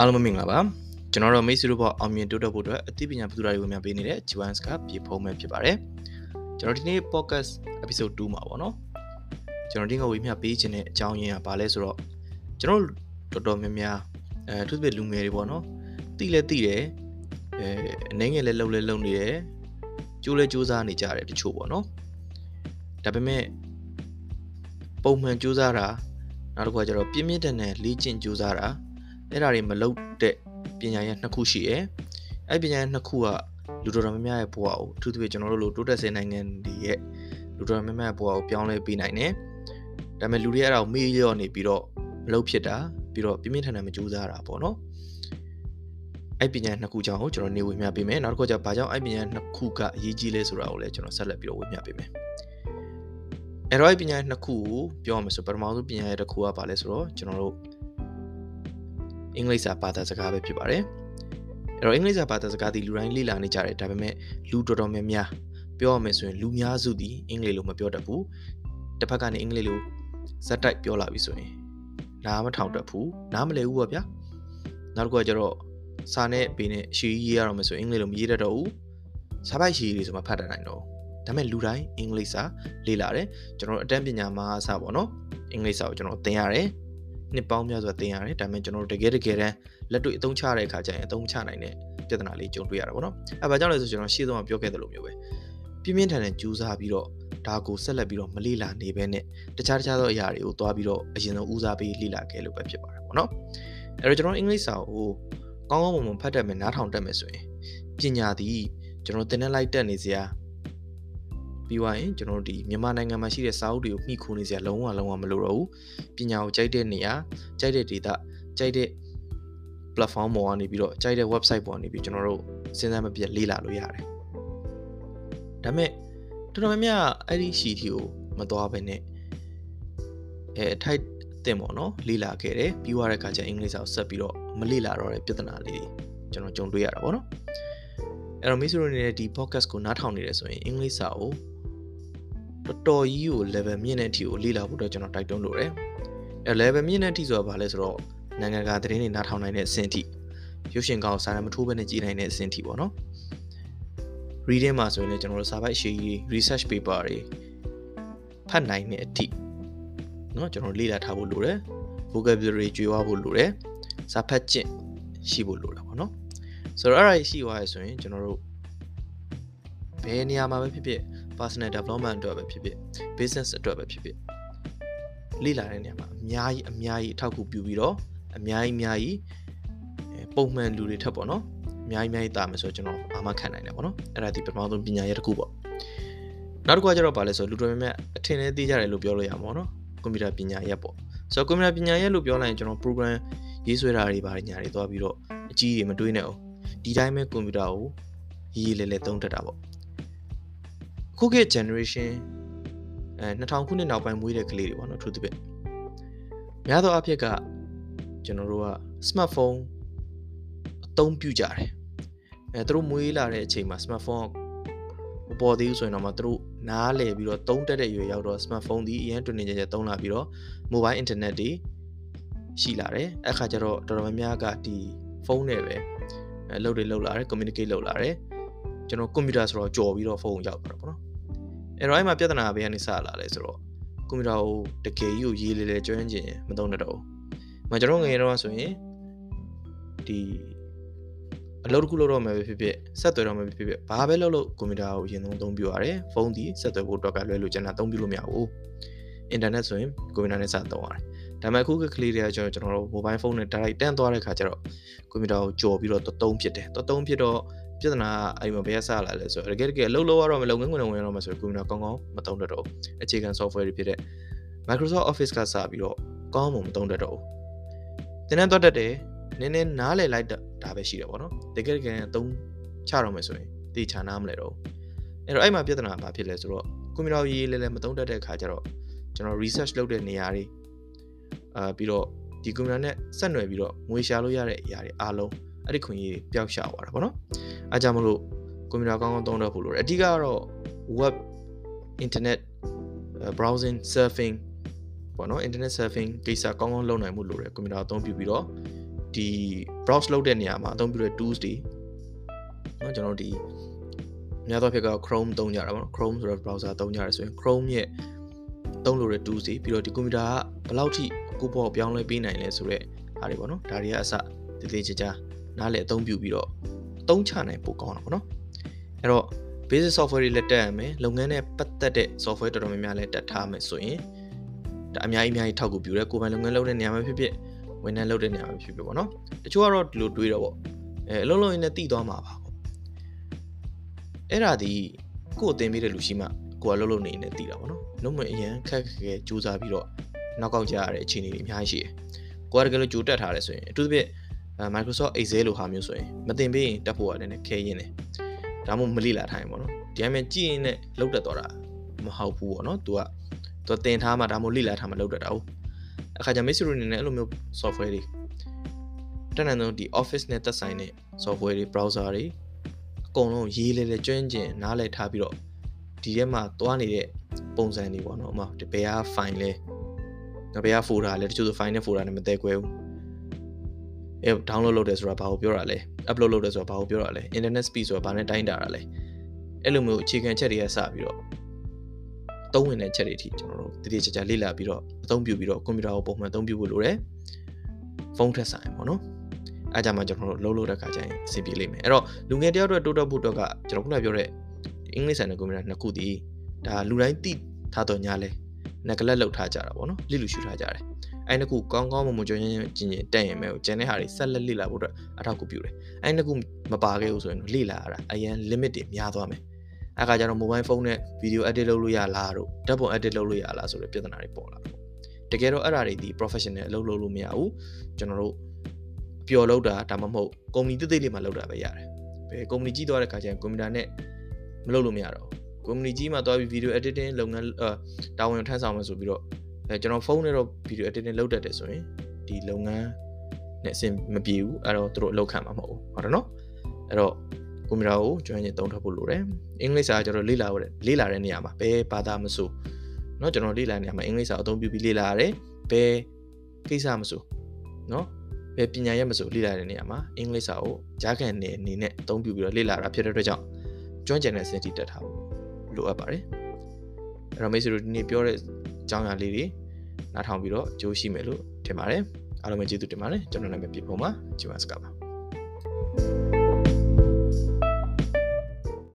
အားလုံးမင်္ဂလာပါကျွန်တော်တို့မိတ်ဆွေတို့ဘောအောင်မြင်တိုးတက်ဖို့အတွက်အသိပညာပထူတာတွေကိုများပေးနေတဲ့ G1s ကပြေဖုံးမဲ့ဖြစ်ပါတယ်ကျွန်တော်ဒီနေ့ podcast episode 2မှာပေါ့နော်ကျွန်တော်ဒီကဝေမျှပေးခြင်းတဲ့အကြောင်းရင်းကဘာလဲဆိုတော့ကျွန်တော်တော်တော်များများအဲသူတို့လူငယ်တွေပေါ့နော်တိလဲတိတယ်အဲအနေငယ်လဲလှုပ်လဲလှုပ်နေတယ်ကျိုးလဲစူးစမ်းနေကြတယ်တချို့ပေါ့နော်ဒါပေမဲ့ပုံမှန်စူးစမ်းတာနောက်တစ်ခါကျတော့ပြင်းပြင်းထန်ထန်လေ့ကျင့်စူးစမ်းတာ အဲ့ဒါတွေမလုပ်တဲ့ပညာရပ်နှစ်ခုရှိတယ်။အဲ့ပညာရပ်နှစ်ခုကလူတော်တော်များများရဲ့ဘဝကိုအထူးသဖြင့်ကျွန်တော်တို့လိုတိုးတက်စေနိုင်ငံတွေရဲ့လူတော်တော်များများရဲ့ဘဝကိုပြောင်းလဲပေးနိုင်တယ်။ဒါပေမဲ့လူတွေအဲ့ဒါကိုမေ့လျော့နေပြီးတော့မလုပ်ဖြစ်တာပြီးတော့ပြင်းပြင်းထန်ထန်မကြိုးစားတာပေါ့နော်။အဲ့ပညာနှစ်ခုကြောင့်ကျွန်တော်နေဝေမျှပေးမယ်။နောက်တစ်ခုကျဘာကြောင့်အဲ့ပညာနှစ်ခုကအရေးကြီးလဲဆိုတာကိုလည်းကျွန်တော်ဆက်လက်ပြီးတော့ဝေမျှပေးမယ်။အဲ့တော့အဲ့ပညာနှစ်ခုကိုပြောရမယ်ဆိုပထမဆုံးပညာရပ်တစ်ခုကဘာလဲဆိုတော့ကျွန်တော်တို့ အင်္ဂလိပ်စာဘာသာစကားပဲဖြစ်ပါတယ်အဲ့တော့အင်္ဂလိပ်စာဘာသာစကားဒီလူတိုင်းလေ့လာနေကြတယ်ဒါပေမဲ့လူတော်တော်များများပြောရမယ်ဆိုရင်လူများစုဒီအင်္ဂလိပ်လိုမပြောတတ်ဘူးတစ်ဖက်ကနေအင်္ဂလိပ်လိုဇက်တိုက်ပြောလာပြီဆိုရင်နားမထောင်တတ်ဘူးနားမလည်ဘူးပေါ့ဗျာနောက်တစ်ခုကကျတော့စာနဲ့ပေနဲ့ရှည်ရေးရတော့မယ်ဆိုရင်အင်္ဂလိပ်လိုမရေးတတ်တော့ဘူးစာပိုက်ရှည်တွေဆိုမှဖတ်တတ်နိုင်တော့ဒါပေမဲ့လူတိုင်းအင်္ဂလိပ်စာလေ့လာတယ်ကျွန်တော်တို့အတန်းပညာမှာအစပေါ့နော်အင်္ဂလိပ်စာကိုကျွန်တော်သင်ရတယ် နှစ်ပေါင်းများစွာသင်ရတယ်ဒါပေမဲ့ကျွန်တော်တို့တကယ်တကယ်တမ်းလက်တွေ့အသုံးချတဲ့အခါကျရင်အသုံးချနိုင်တဲ့ပြဿနာလေးကြုံတွေ့ရတာပေါ့နော်အဲဘာကြောင့်လဲဆိုကျွန်တော်ရှေ့ဆုံးကပြောခဲ့သလိုမျိုးပဲပြင်းပြင်းထန်ထန်ကြိုးစားပြီးတော့ဒါကိုဆက်လက်ပြီးတော့မလေ့လာနေဘဲနဲ့တခြားတခြားသောအရာတွေကိုသွားပြီးတော့အရင်ဆုံးဦးစားပေးလေ့လာခဲ့လို့ပဲဖြစ်ပါတယ်ပေါ့နော်အဲ့တော့ကျွန်တော်အင်္ဂလိပ်စာကိုကောင်းကောင်းမွန်မွန်ဖတ်တတ်မယ်နားထောင်တတ်မယ်ဆိုရင်ပညာသည်ကျွန်တော်သင်တဲ့လိုက်တက်နေစရာ ပြီးွားရင်ကျွန်တော်တို့ဒီမြန်မာနိုင်ငံမှာရှိတဲ့စာအုပ်တွေကိုမှီခိုနေစရာလုံးဝလုံးဝမလိုတော့ဘူးပညာကိုကြိုက်တဲ့နေရာကြိုက်တဲ့ data ကြိုက်တဲ့ platform ပေါ်ကနေပြီးတော့ကြိုက်တဲ့ website ပေါ်ကနေပြီးကျွန်တော်တို့စဉ်းစားမပြတ်လေ့လာလို့ရတယ်ဒါပေမဲ့တော်တော်များများအဲ့ဒီရှီတီကိုမသွားဘဲနဲ့အဲထိုက်တင်ပေါ့နော်လေ့လာခဲ့တယ်ပြီးသွားတဲ့အခါကျအင်္ဂလိပ်စာကိုဆက်ပြီးတော့မလေ့လာတော့တဲ့ပြဿနာလေးတွေကျွန်တော်ကြုံတွေ့ရတာပေါ့နော်အဲ့တော့မိတ်ဆွေတို့နေတဲ့ဒီ podcast ကိုနားထောင်နေတယ်ဆိုရင်အင်္ဂလိပ်စာကို တော်တော်ကြီးကို level မြင့်တဲ့အထိကိုလေ့လာဖို့တော့ကျွန်တော်တိုက်တွန်းလိုတယ်အဲ level မြင့်တဲ့အထိဆိုတာဘာလဲဆိုတော့နိုင်ငံကသတင်းတွေနားထောင်နိုင်တဲ့အဆင့်အထိရုပ်ရှင်ကောင်စာရမထိုးဘဲနဲ့ကြည်နိုင်တဲ့အဆင့်အထိပေါ့နော် reading မှာဆိုရင်လည်းကျွန်တော်တို့စာပိုက်အရှိကြီး research paper တွေဖတ်နိုင်တဲ့အထိเนาะကျွန်တော်လေ့လာထားဖို့လိုတယ် vocabulary ကျွေးဝဖို့လိုတယ်စာဖတ်ကျင့်ရှိဖို့လိုတယ်ပေါ့နော်ဆိုတော့အဲ့ဒါရှိသွားရဆိုရင်ကျွန်တော်တို့ဘယ်နေရာမှာပဲဖြစ်ဖြစ် personal development အတွက်ပဲဖြစ်ဖြစ် business အတွက်ပဲဖြစ်ဖြစ်လေ့လာတဲ့နေရာမှာအများကြီးအများကြီးအထောက်အကူပြုပြီးတော့အများကြီးအများကြီးပုံမှန်လူတွေထက်ပေါ့နော်အများကြီးအများကြီးတာမယ်ဆိုတော့ကျွန်တော်အာမခံနိုင်တယ်ပေါ့နော်အဲ့ဒါဒီပထမဆုံးပညာရပ်တစ်ခုပေါ့နောက်တစ်ခုကကျတော့ဗာလဲဆိုလူတော်များများအထင်နဲ့သိကြတယ်လို့ပြောလို့ရမှာပေါ့နော်ကွန်ပျူတာပညာရပ်ပေါ့ဆိုတော့ကွန်ပျူတာပညာရပ်လို့ပြောလိုက်ရင်ကျွန်တော် program ရေးဆွဲတာတွေဗာညာတွေသွားပြီးတော့အကြီးတွေမတွေးနဲ့အောင်ဒီတိုင်းပဲကွန်ပျူတာကိုရေးရေးလဲလဲသုံးတတ်တာပေါ့ ခုခေတ် generation အဲ2000ခုနှစ်နောက်ပိုင်းမွေးတဲ့ကလေးတွေပေါ့နော်သူတပည့်များသောအားဖြင့်ကကျွန်တော်တို့က smartphone အသုံးပြုကြတယ်အဲသူတို့မွေးလာတဲ့အချိန်မှာ smartphone မပေါ်သေးဘူးဆိုရင်တော့မှသူတို့နားလည်ပြီးတော့သုံးတက်တဲ့ရွယ်ရောက်တော့ smartphone ဒီအရင်တွင်နေကြကြသုံးလာပြီးတော့ mobile internet တွေရှိလာတယ်အဲ့ခါကျတော့တော်တော်များများကဒီဖုန်းနဲ့ပဲအဲလုပ်တွေလုပ်လာတယ် communicate လုပ်လာတယ်ကျွန်တော်ကွန်ပျူတာဆိုတော့ကြော်ပြီးတော့ဖုန်းရောက်သွားတာပေါ့နော် အဲ့တော့အဲ့မှာပြဿနာဘယ်ကနေစလာလဲဆိုတော့ကွန်ပျူတာကိုတကယ်ကြီးကိုရေးလေလေကျွမ်းကျင်မသုံးတတ်တော့ဘူး။မကျွန်တော်ငယ်တော့ဆိုရင်ဒီအလုပ်တစ်ခုလုပ်တော့မယ်ပဲဖြစ်ဖြစ်ဆက်သွယ်တော့မယ်ပဲဖြစ်ဖြစ်ဘာပဲလုပ်လို့ကွန်ပျူတာကိုအရင်ဆုံးအသုံးပြုရတယ်။ဖုန်းဒီဆက်သွယ်ဖို့အတွက်ကလွဲလို့ကျွန်တော်အသုံးပြုလို့မရဘူး။အင်တာနက်ဆိုရင်ကွန်ပျူတာနဲ့စသုံးရတယ်။ဒါပေမဲ့အခုကလေးတွေကကျွန်တော်ကျွန်တော်တို့ mobile phone နဲ့ direct တန်းသွားတဲ့ခါကျတော့ကွန်ပျူတာကိုကြော်ပြီးတော့သုံးဖြစ်တယ်။သုံးဖြစ်တော့ ပြဿနာအဲ့မှာဘယ်ကစလာလဲဆိုတော့တကယ်တကယ်အလုပ်လုပ်ရတော့မလုပ်ငန်းခွင်ဝင်ရတော့မှဆိုတော့ကွန်ပျူတာကောင်းကောင်းမသုံးတတ်တော့အခြေခံ software တွေဖြစ်တဲ့ Microsoft Office ကစပြီးတော့ကောင်းမှမသုံးတတ်တော့ဘူး။တင်းတန်းသွားတတ်တယ်နည်းနည်းနားလည်လိုက်တာပဲရှိတယ်ပေါ့နော်။တကယ်တကယ်အသုံးချတော့မယ်ဆိုရင်တေချာနားမလဲတော့ဘူး။အဲ့တော့အဲ့မှာပြဿနာဘာဖြစ်လဲဆိုတော့ကွန်ပျူတာရေးလဲလဲမသုံးတတ်တဲ့အခါကျတော့ကျွန်တော် research လုပ်တဲ့နေရာတွေအာပြီးတော့ဒီကွန်ပျူတာနဲ့ဆက်နွယ်ပြီးတော့ငွေရှာလို့ရတဲ့အရာတွေအားလုံး အဲ့ဒီခွင့်ရေးပျောက်ရှာသွားတာပေါ့နော်အဲကြောင့်မလို့ကွန်ပျူတာကောင်းကောင်းသုံးတော့ဖို့လိုတယ်အဓိကကတော့ web internet browsing surfing ပေါ့နော် internet surfing ကိစ္စကောင်းကောင်းလုပ်နိုင်မှုလိုတယ်ကွန်ပျူတာအသုံးပြုပြီးတော့ဒီ browse လုပ်တဲ့နေရာမှာအသုံးပြုတဲ့ tools တွေเนาะကျွန်တော်တို့ဒီများသောအားဖြင့်က Chrome သုံးကြတာပေါ့နော် Chrome ဆိုတဲ့ browser သုံးကြရဲဆိုရင် Chrome ရဲ့သုံးလို့တဲ့ tools တွေပြီးတော့ဒီကွန်ပျူတာကဘယ်လောက်ထိကိုပေါ့ပြောင်းလဲပေးနိုင်လဲဆိုတော့အားတွေပေါ့နော်ဒါတွေကအစတည်တည်ကြကြ နားလည်အသုံးပြုပြီးတော့အသုံးချနိုင်ပိုကောင်းတာပေါ့နော်အဲ့တော့ basic software တွေလည်းတက်ရမယ်လုပ်ငန်းနဲ့ပတ်သက်တဲ့ software တော်တော်များများလည်းတက်ထားမယ်ဆိုရင်ဒါအများကြီးအများကြီးထောက်ကူပြုတယ်ကိုယ်ပိုင်လုပ်ငန်းလုပ်တဲ့နေရာမှာဖြစ်ဖြစ်ဝန်ထမ်းလုပ်တဲ့နေရာမှာဖြစ်ဖြစ်ပေါ့နော်တချို့ကတော့ဒီလိုတွေးတော့ပေါ့အဲအလုံးလုံးရင်းနဲ့တည်သွားမှာပါပေါ့အဲ့ဒါဒီကိုယ်အသင်ပေးတဲ့လူရှိမှကိုယ်ကလုံးလုံးနေနေတည်တာပေါ့နော်လုံးမအရင်ခက်ခဲကြိုးစားပြီးတော့နောက်ကောက်ကြရတဲ့အခြေအနေတွေအများကြီးရှိတယ်ကိုယ်ကတကယ်လို့ကြိုတက်ထားတယ်ဆိုရင်အထူးသဖြင့် Microsoft Excel လိုဟာမျိုးဆိုရင်မတင်ပေးရင်တက်ဖို့ရတယ်နဲ့ခဲရင်းတယ်ဒါမှမဟုတ်မလိလာထိုင်ပေါ့နော်ဒီအမှကြည့်ရင်လည်းလောက်တက်သွားတာမဟုတ်ဘူးပေါ့နော် तू က तू တင်ထားမှဒါမှမဟုတ်လိလာထားမှလောက်တက်တာဟုတ်အခါကျမိတ်ဆွေတို့အနေနဲ့အဲ့လိုမျိုး software တွေတက်နိုင်တော့ဒီ office နဲ့သက်ဆိုင်တဲ့ software တွေ browser တွေအကုန်လုံးရေးလဲလဲကျွမ်းကျင်နားလည်ထားပြီးတော့ဒီထဲမှာသွားနေတဲ့ပုံစံတွေပေါ့နော်ဥပမာဒီဘယ်ဟာ file လဲငါဘယ်ဟာ folder လဲတချို့ဆို file နဲ့ folder နဲ့မတည့်ကွဲဘူး အဲ download လုပ်တယ်ဆိုတာဘာကိုပြောတာလဲ upload လုပ်တယ်ဆိုတာဘာကိုပြောတာလဲ internet speed ဆိုတာဘာနဲ့တိုင်းတာတာလဲအဲ့လိုမျိုးအခြေခံချက်တွေကစပြီးတော့သုံးဝင်တဲ့ချက်တွေအထိကျွန်တော်တို့တတိကျကျလေ့လာပြီးတော့အသုံးပြုပြီးတော့ကွန်ပျူတာကိုပုံမှန်အသုံးပြုဖို့လိုတယ်ဖုန်းထက်ဆိုင်ပေါ့နော်အဲကြမှာကျွန်တော်တို့လုံးလို့တဲ့ခါကျရင်အဆင်ပြေလိမ့်မယ်အဲ့တော့လူငယ်တယောက်အတွက်တိုးတက်ဖို့အတွက်ကကျွန်တော်ခုနပြောတဲ့အင်္ဂလိပ်ဆန်တဲ့ကွန်ပျူတာနှစ်ခုတည်းဒါလူတိုင်းသိထားတော့ညာလဲနက်ကလက်လောက်ထားကြတာပေါ့နော်လိလူရှုထားကြတယ် အဲ့နှစ်ခုကောင်းကောင်းမွန်မွန်ကြွရင်ကျင်ကျင်တက်ရင်မဲ့ကိုကျန်တဲ့ဟာတွေဆက်လက်လေ့လာဖို့အတွက်အထောက်အကူပြုတယ်အဲ့နှစ်ခုမပါခဲ့ဘူးဆိုရင်လေ့လာရတာအရင် limit တွေများသွားမယ်အခါကျတော့ mobile phone နဲ့ video edit လုပ်လို့ရလားတို့ဓာတ်ပုံ edit လုပ်လို့ရလားဆိုတဲ့ပြဿနာတွေပေါ်လာတော့တကယ်တော့အဲ့ဒါတွေဒီ professional အလုပ်လုပ်လို့မရဘူးကျွန်တော်တို့ပျော်လုပ်တာဒါမှမဟုတ်ကုမ္ပဏီတိတိလေးမှာလုပ်တာပဲရတယ်ဘယ်ကုမ္ပဏီကြီးသွားတဲ့ခါကျရင်ကွန်ပျူတာနဲ့မလုပ်လို့မရတော့ကုမ္ပဏီကြီးမှာသွားပြီး video editing လုပ်ငန်းတာဝန်ထမ်းဆောင်မယ်ဆိုပြီးတော့ အဲကျွန်တော်ဖုန်းနဲ့တော့ video editing လုပ်တတ်တယ်ဆိုရင်ဒီလုပ်ငန်းနဲ့အဆင်မပြေဘူးအဲ့တော့သူတို့အလုပ်ခံမှာမဟုတ်ဘူးဟုတ်တယ်နော်အဲ့တော့ကွန်ပျူတာကိုကျွမ်းကျင်သုံးထပ်ဖို့လိုတယ်အင်္ဂလိပ်စာကျတော့လေ့လာရတဲ့လေ့လာတဲ့နေရာမှာဘယ်ဘာသာမဆိုเนาะကျွန်တော်လေ့လာနေရာမှာအင်္ဂလိပ်စာအသုံးပြုပြီးလေ့လာရတယ်ဘယ်ကိစ္စမဆိုเนาะဘယ်ပညာရပ်မဆိုလေ့လာတဲ့နေရာမှာအင်္ဂလိပ်စာကိုကြားခံနေအနေနဲ့အသုံးပြုပြီးတော့လေ့လာတာဖြစ်တဲ့အတွက်ကြောင့်ကျွမ်းကျင်တဲ့စင်တီတက်ထားဖို့လိုအပ်ပါတယ်အဲ့တော့မိတ်ဆွေတို့ဒီနေ့ပြောတဲ့အ ကြောင်းအရာလေးတွေနားထောင်ပြီးတော့ကြိုးရှိမယ်လို့ထင်ပါတယ်အားလုံးပဲကျေးဇူးတင်ပါတယ်ကျွန်တော်နာမည်ပြပုံပါဂျီဝမ်စကာပါ